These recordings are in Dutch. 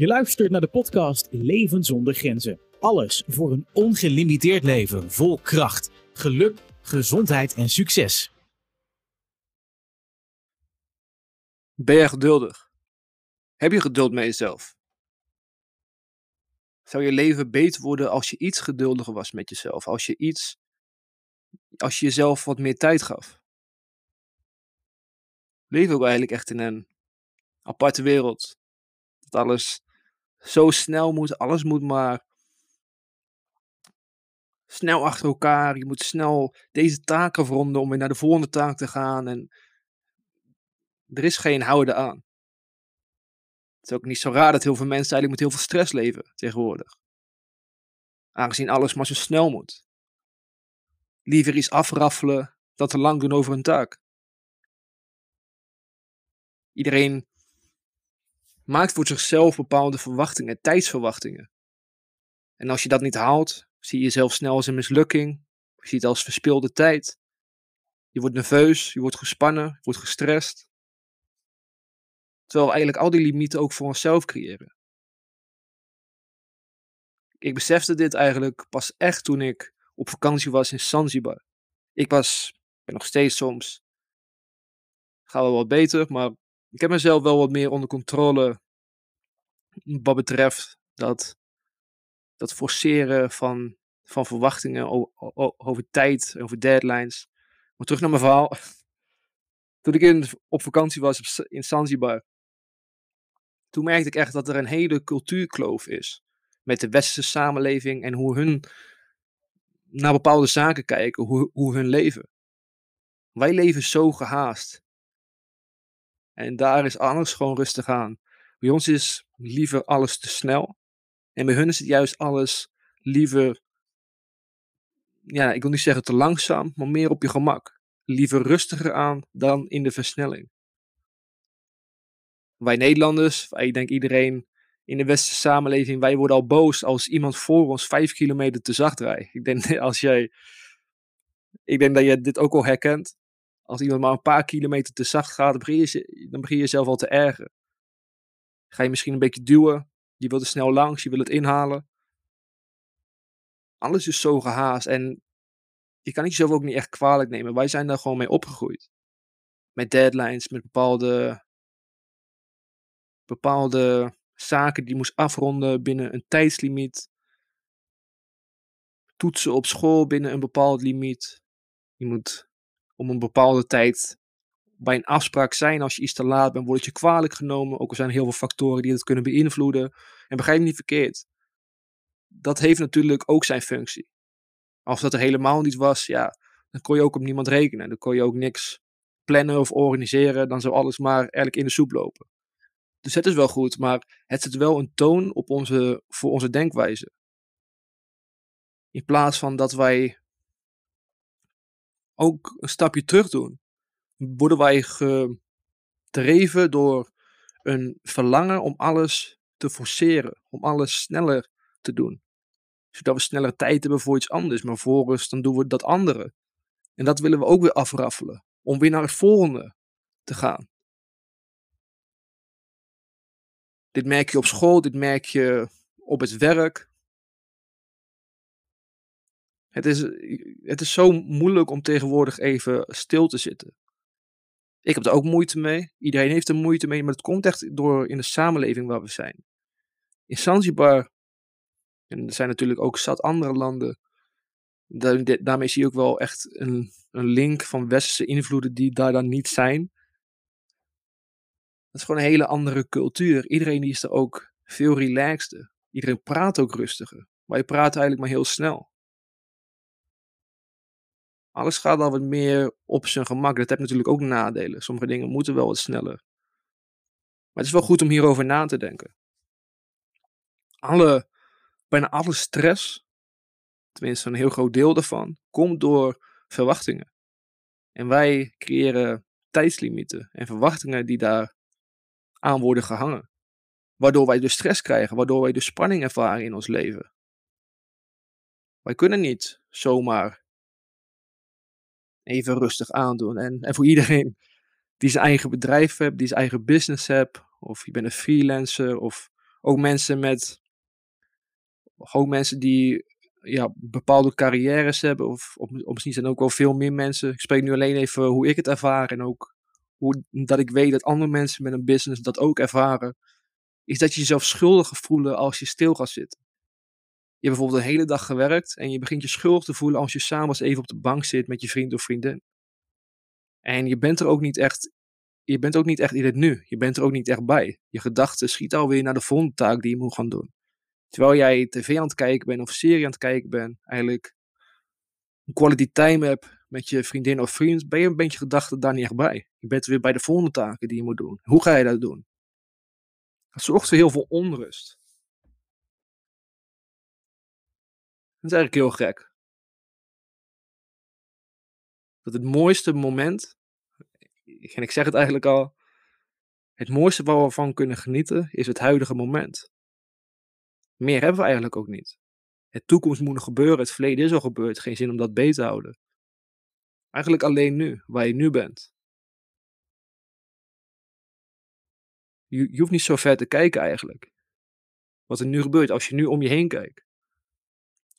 Je luistert naar de podcast Leven zonder grenzen. Alles voor een ongelimiteerd leven vol kracht, geluk, gezondheid en succes. Ben je geduldig? Heb je geduld met jezelf? Zou je leven beter worden als je iets geduldiger was met jezelf? Als je iets, als je jezelf wat meer tijd gaf? Leven we eigenlijk echt in een aparte wereld? Dat alles zo snel moet, alles moet maar snel achter elkaar. Je moet snel deze taak afronden om weer naar de volgende taak te gaan. En er is geen houden aan. Het is ook niet zo raar dat heel veel mensen eigenlijk met heel veel stress leven tegenwoordig. Aangezien alles maar zo snel moet. Liever iets afraffelen dan te lang doen over een taak. Iedereen maakt voor zichzelf bepaalde verwachtingen, tijdsverwachtingen. En als je dat niet haalt, zie je jezelf snel als een mislukking. Je ziet het als verspilde tijd. Je wordt nerveus, je wordt gespannen, je wordt gestrest. Terwijl we eigenlijk al die limieten ook voor onszelf creëren. Ik besefte dit eigenlijk pas echt toen ik op vakantie was in Zanzibar. Ik was, ben nog steeds soms, gaat wel wat beter, maar ik heb mezelf wel wat meer onder controle wat betreft dat, dat forceren van, van verwachtingen over tijd, over deadlines. Maar terug naar mijn verhaal. Toen ik in, op vakantie was in Zanzibar, toen merkte ik echt dat er een hele cultuurkloof is met de westerse samenleving en hoe hun naar bepaalde zaken kijken, hoe, hoe hun leven. Wij leven zo gehaast. En daar is alles gewoon rustig aan. Bij ons is liever alles te snel. En bij hun is het juist alles liever, ja, ik wil niet zeggen te langzaam, maar meer op je gemak. Liever rustiger aan dan in de versnelling. Wij Nederlanders, ik denk iedereen in de westerse samenleving, wij worden al boos als iemand voor ons vijf kilometer te zacht rijdt. Ik denk, als jij, ik denk dat je dit ook al herkent. Als iemand maar een paar kilometer te zacht gaat, dan begin je, dan jezelf al te ergen. Ga je misschien een beetje duwen. Je wilt er snel langs, je wil het inhalen. Alles is zo gehaast en je kan het jezelf ook niet echt kwalijk nemen. Wij zijn daar gewoon mee opgegroeid. Met deadlines, met bepaalde, bepaalde zaken die je moest afronden binnen een tijdslimiet. Toetsen op school binnen een bepaald limiet. Je moet om een bepaalde tijd bij een afspraak zijn. Als je iets te laat bent, wordt je kwalijk genomen. Ook er zijn heel veel factoren die het kunnen beïnvloeden. En begrijp me niet verkeerd. Dat heeft natuurlijk ook zijn functie. Als dat er helemaal niet was, ja, dan kon je ook op niemand rekenen. Dan kon je ook niks plannen of organiseren. Dan zou alles maar eigenlijk in de soep lopen. Dus het is wel goed, maar het zet wel een toon op onze, voor onze denkwijze. In plaats van dat wij ook een stapje terug doen, worden wij gedreven door een verlangen om alles te forceren, om alles sneller te doen. Zodat we sneller tijd hebben voor iets anders, maar vervolgens dan doen we dat andere. En dat willen we ook weer afraffelen, om weer naar het volgende te gaan. Dit merk je op school, dit merk je op het werk. Het is, het is zo moeilijk om tegenwoordig even stil te zitten. Ik heb er ook moeite mee. Iedereen heeft er moeite mee, maar het komt echt door in de samenleving waar we zijn. In Zanzibar, en er zijn natuurlijk ook zat andere landen, daarmee zie je ook wel echt een, een link van westerse invloeden die daar dan niet zijn. Dat is gewoon een hele andere cultuur. Iedereen die is er ook veel relaxter. Iedereen praat ook rustiger. Maar je praat eigenlijk maar heel snel. Alles gaat al wat meer op zijn gemak. Dat heeft natuurlijk ook nadelen. Sommige dingen moeten wel wat sneller. Maar het is wel goed om hierover na te denken. Alle, bijna alle stress, tenminste een heel groot deel daarvan, komt door verwachtingen. En wij creëren tijdslimieten en verwachtingen die daar aan worden gehangen. Waardoor wij dus stress krijgen, waardoor wij dus spanning ervaren in ons leven. Wij kunnen niet zomaar even rustig aandoen. En, en voor iedereen die zijn eigen bedrijf hebt, die zijn eigen business hebt, of je bent een freelancer, of ook mensen met, ook mensen die ja, bepaalde carrières hebben, of, of, misschien zijn er ook wel veel meer mensen. Ik spreek nu alleen even hoe ik het ervaar en ook hoe, dat ik weet dat andere mensen met een business dat ook ervaren, is dat je jezelf schuldig voelen als je stil gaat zitten. Je hebt bijvoorbeeld een hele dag gewerkt en je begint je schuldig te voelen als je s'avonds even op de bank zit met je vriend of vriendin. En je bent er ook niet echt, je bent ook niet echt in het nu. Je bent er ook niet echt bij. Je gedachten schieten alweer naar de volgende taak die je moet gaan doen. Terwijl jij tv aan het kijken bent of serie aan het kijken bent, eigenlijk een quality time hebt met je vriendin of vriend, ben je een beetje gedachten daar niet echt bij. Je bent weer bij de volgende taken die je moet doen. Hoe ga je dat doen? Dat zorgt voor heel veel onrust. Dat is eigenlijk heel gek. Dat het mooiste moment, en ik zeg het eigenlijk al, het mooiste waar we van kunnen genieten is het huidige moment. Meer hebben we eigenlijk ook niet. Het toekomst moet nog gebeuren, het verleden is al gebeurd, geen zin om dat beter te houden. Eigenlijk alleen nu, waar je nu bent. Je, je hoeft niet zo ver te kijken eigenlijk. Wat er nu gebeurt, als je nu om je heen kijkt.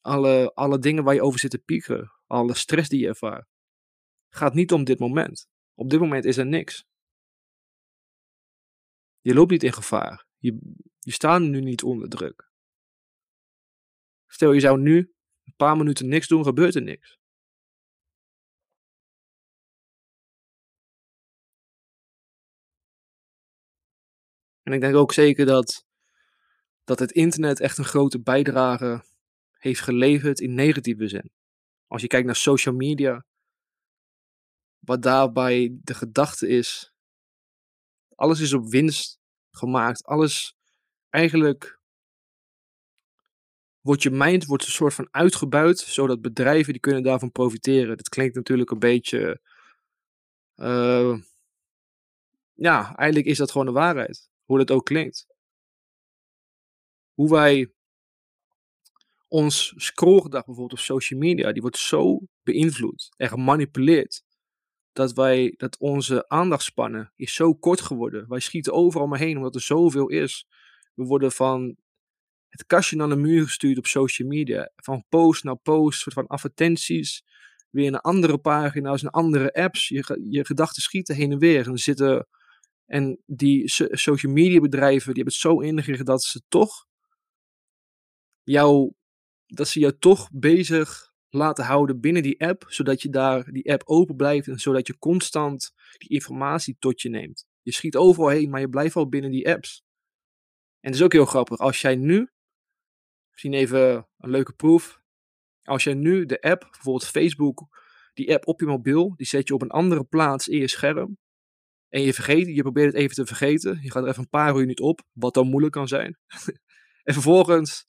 Alle, alle dingen waar je over zit te piekeren, alle stress die je ervaart, gaat niet om dit moment. Op dit moment is er niks. Je loopt niet in gevaar. Je, je staat nu niet onder druk. Stel je zou nu een paar minuten niks doen, gebeurt er niks. En ik denk ook zeker dat, dat het internet echt een grote bijdrage heeft geleverd in negatieve zin. Als je kijkt naar social media, wat daarbij de gedachte is, alles is op winst gemaakt. Alles eigenlijk wordt je mind wordt een soort van uitgebuit, zodat bedrijven die kunnen daarvan profiteren. Dat klinkt natuurlijk een beetje, uh, ja, eigenlijk is dat gewoon de waarheid hoe dat ook klinkt. Hoe wij ons scrollgedrag bijvoorbeeld op social media, die wordt zo beïnvloed en gemanipuleerd. Dat wij, dat onze aandachtspannen is zo kort geworden. Wij schieten overal maar heen omdat er zoveel is. We worden van het kastje naar de muur gestuurd op social media. Van post naar post, soort van advertenties. Weer naar andere pagina's, naar andere apps. Je, je gedachten schieten heen en weer. En zitten en die social media bedrijven, die hebben het zo ingericht dat ze toch jou, dat ze jou toch bezig laten houden binnen die app, zodat je daar die app open blijft en zodat je constant die informatie tot je neemt. Je schiet overal heen, maar je blijft al binnen die apps. En het is ook heel grappig, als jij nu, misschien even een leuke proef, als jij nu de app, bijvoorbeeld Facebook, die app op je mobiel, die zet je op een andere plaats in je scherm, en je vergeet, je probeert het even te vergeten. Je gaat er even een paar uur niet op, wat dan moeilijk kan zijn. en vervolgens,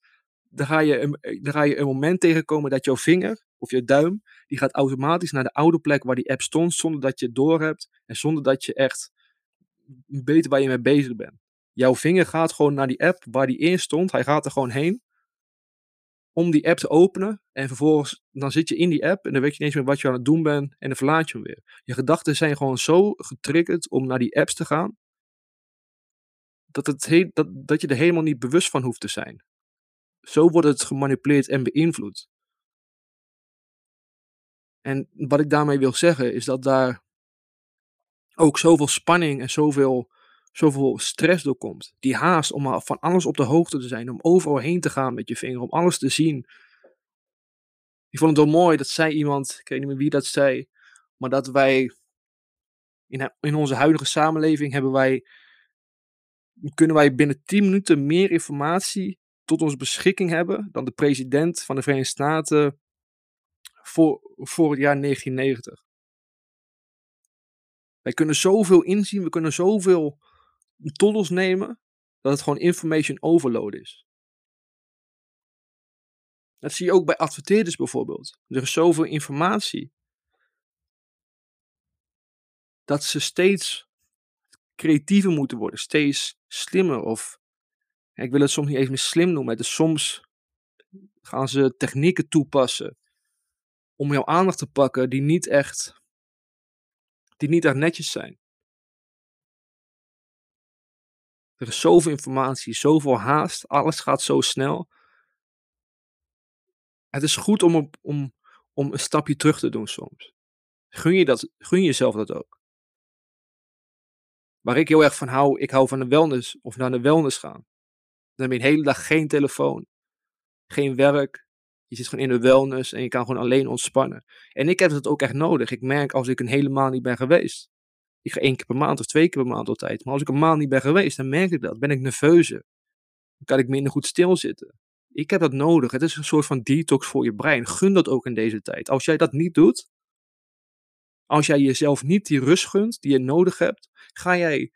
dan ga, je een, dan ga je een moment tegenkomen dat jouw vinger of je duim, die gaat automatisch naar de oude plek waar die app stond, zonder dat je het door hebt en zonder dat je echt weet waar je mee bezig bent. Jouw vinger gaat gewoon naar die app waar die in stond, hij gaat er gewoon heen om die app te openen. En vervolgens dan zit je in die app en dan weet je niet eens meer wat je aan het doen bent. En dan verlaat je hem weer. Je gedachten zijn gewoon zo getriggerd om naar die apps te gaan. Dat, het dat, dat je er helemaal niet bewust van hoeft te zijn. Zo wordt het gemanipuleerd en beïnvloed. En wat ik daarmee wil zeggen is dat daar ook zoveel spanning en zoveel zoveel stress doorkomt. Die haast om van alles op de hoogte te zijn, om overal heen te gaan met je vinger, om alles te zien. Ik vond het wel mooi dat zei iemand, ik weet niet meer wie dat zei, maar dat wij in, in onze huidige samenleving hebben wij, kunnen wij binnen 10 minuten meer informatie tot onze beschikking hebben dan de president van de Verenigde Staten voor, voor het jaar 1990. Wij kunnen zoveel inzien, we kunnen zoveel tot ons nemen dat het gewoon information overload is. Dat zie je ook bij adverteerders bijvoorbeeld. Er is zoveel informatie dat ze steeds creatiever moeten worden, steeds slimmer. Of ik wil het soms niet even slim noemen, dus soms gaan ze technieken toepassen om jouw aandacht te pakken die niet echt, die niet echt netjes zijn. Er is zoveel informatie, zoveel haast, alles gaat zo snel. Het is goed om, om, om een stapje terug te doen soms. Gun, je dat, gun jezelf dat ook. Waar ik heel erg van hou, ik hou van de wellness of naar de wellness gaan. Dan heb je een hele dag geen telefoon, geen werk. Je zit gewoon in de wellness en je kan gewoon alleen ontspannen. En ik heb dat ook echt nodig. Ik merk als ik een hele maand niet ben geweest. Ik ga één keer per maand of twee keer per maand altijd. Maar als ik een maand niet ben geweest, dan merk ik dat. Ben ik nerveuzer. Dan kan ik minder goed stilzitten. Ik heb dat nodig. Het is een soort van detox voor je brein. Gun dat ook in deze tijd. Als jij dat niet doet, als jij jezelf niet die rust gunt die je nodig hebt, ga jij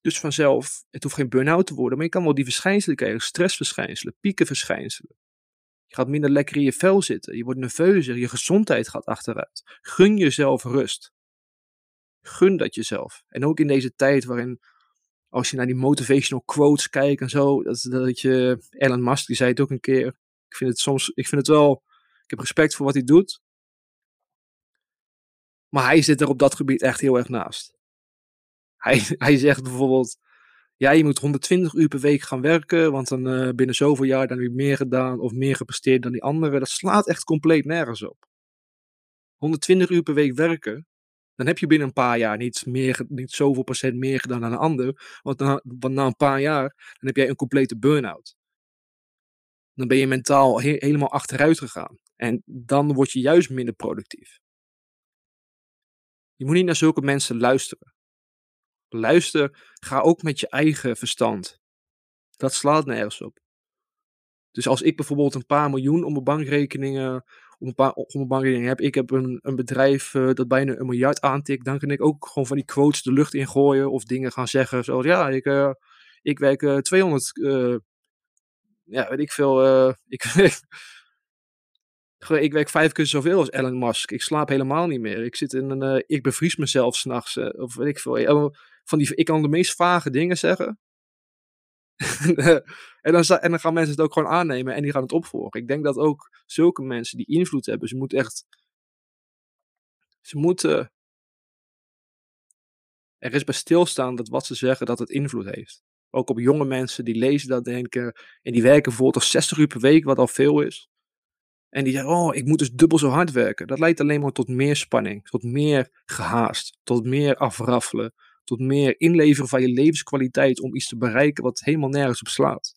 dus vanzelf, het hoeft geen burn-out te worden, maar je kan wel die verschijnselen krijgen, stressverschijnselen, piekenverschijnselen. Je gaat minder lekker in je vel zitten, je wordt nerveuzer, je gezondheid gaat achteruit. Gun jezelf rust. Gun dat jezelf. En ook in deze tijd waarin, als je naar die motivational quotes kijkt en zo, dat, dat je, Elon Musk die zei het ook een keer, ik vind het soms, ik vind het wel, ik heb respect voor wat hij doet, maar hij zit er op dat gebied echt heel erg naast. Hij, hij zegt bijvoorbeeld, ja, je moet 120 uur per week gaan werken, want dan uh, binnen zoveel jaar dan heb je meer gedaan of meer gepresteerd dan die anderen. Dat slaat echt compleet nergens op. 120 uur per week werken, dan heb je binnen een paar jaar niet, meer, niet zoveel procent meer gedaan dan een ander. Want na, na een paar jaar, dan heb jij een complete burn-out. Dan ben je mentaal helemaal achteruit gegaan. En dan word je juist minder productief. Je moet niet naar zulke mensen luisteren. Luister, ga ook met je eigen verstand. Dat slaat nergens op. Dus als ik bijvoorbeeld een paar miljoen op mijn bankrekeningen, op een paar op mijn bankrekening heb, ik heb een, een bedrijf uh, dat bijna een miljard aantikt, dan kan ik ook gewoon van die quotes de lucht ingooien of dingen gaan zeggen zoals ja, ik, uh, ik werk uh, 200, ja, weet ik veel, ik, ik werk vijf keer zoveel als Elon Musk. Ik slaap helemaal niet meer. Ik zit in een, ik bevries mezelf s'nachts. Of weet ik veel. Van die, ik kan de meest vage dingen zeggen. en, dan, en dan gaan mensen het ook gewoon aannemen en die gaan het opvolgen. Ik denk dat ook zulke mensen die invloed hebben, ze moeten echt. Ze moeten. Er is bij stilstaan dat wat ze zeggen, dat het invloed heeft. Ook op jonge mensen die lezen dat denken. En die werken bijvoorbeeld 60 uur per week, wat al veel is. En die zeggen, oh, ik moet dus dubbel zo hard werken. Dat leidt alleen maar tot meer spanning, tot meer gehaast, tot meer afraffelen, tot meer inleveren van je levenskwaliteit om iets te bereiken wat helemaal nergens op slaat.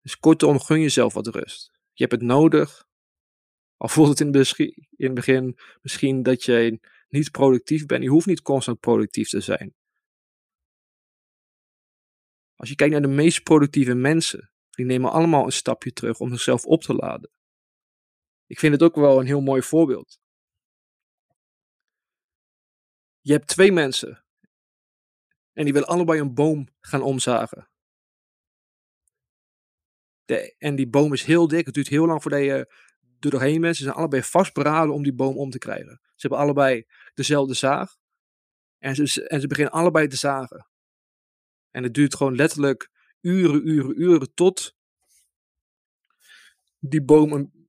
Dus kortom, gun jezelf wat rust. Je hebt het nodig. Al voelt het in het begin misschien dat je niet productief bent. Je hoeft niet constant productief te zijn. Als je kijkt naar de meest productieve mensen, die nemen allemaal een stapje terug om zichzelf op te laden. Ik vind het ook wel een heel mooi voorbeeld. Je hebt twee mensen en die willen allebei een boom gaan omzagen. De, en die boom is heel dik, het duurt heel lang voordat je er doorheen bent. Ze zijn allebei vastberaden om die boom om te krijgen. Ze hebben allebei dezelfde zaag en ze, en ze beginnen allebei te zagen. En het duurt gewoon letterlijk uren, uren, uren tot die boom een,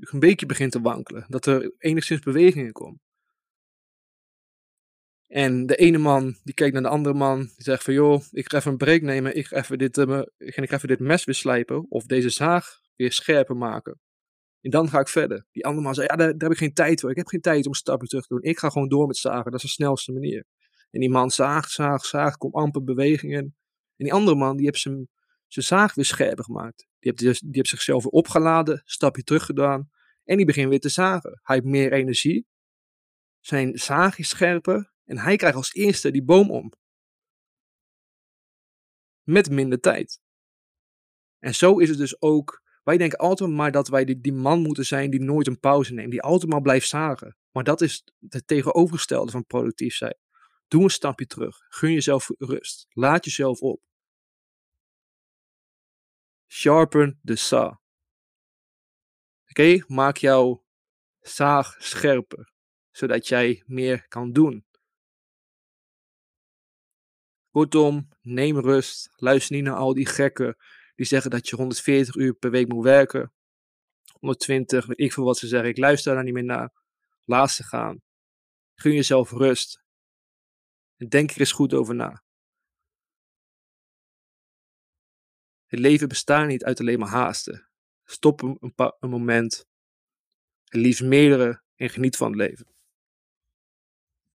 een beetje begint te wankelen. Dat er enigszins beweging in komt. En de ene man die kijkt naar de andere man, die zegt van joh, ik ga even een break nemen, ik ga even dit, uh, ik ga even dit mes weer slijpen of deze zaag weer scherper maken. En dan ga ik verder. Die andere man zei, ja, daar, heb ik geen tijd voor. Ik heb geen tijd om stappen terug te doen. Ik ga gewoon door met zagen. Dat is de snelste manier. En die man zaagt, zaagt, zaagt, komt amper beweging in. En die andere man, die heeft zijn, zijn zaag weer scherper gemaakt. Die heeft, dus, die heeft zichzelf weer opgeladen, stapje terug gedaan. En die begint weer te zagen. Hij heeft meer energie. Zijn zaag is scherper. En hij krijgt als eerste die boom om. Met minder tijd. En zo is het dus ook. Wij denken altijd maar dat wij die, die man moeten zijn die nooit een pauze neemt. Die altijd maar blijft zagen. Maar dat is het tegenovergestelde van productief zijn. Doe een stapje terug. Gun jezelf rust. Laat jezelf op. Sharpen the saw. Oké, maak jouw zaag scherper, zodat jij meer kan doen. Kortom, neem rust. Luister niet naar al die gekken die zeggen dat je 140 uur per week moet werken. 120, weet ik veel wat ze zeggen. Ik luister daar niet meer naar. Laat ze gaan. Gun jezelf rust. En denk er eens goed over na. Het leven bestaat niet uit alleen maar haasten. Stop een, een, een moment. En liefst meerdere en geniet van het leven.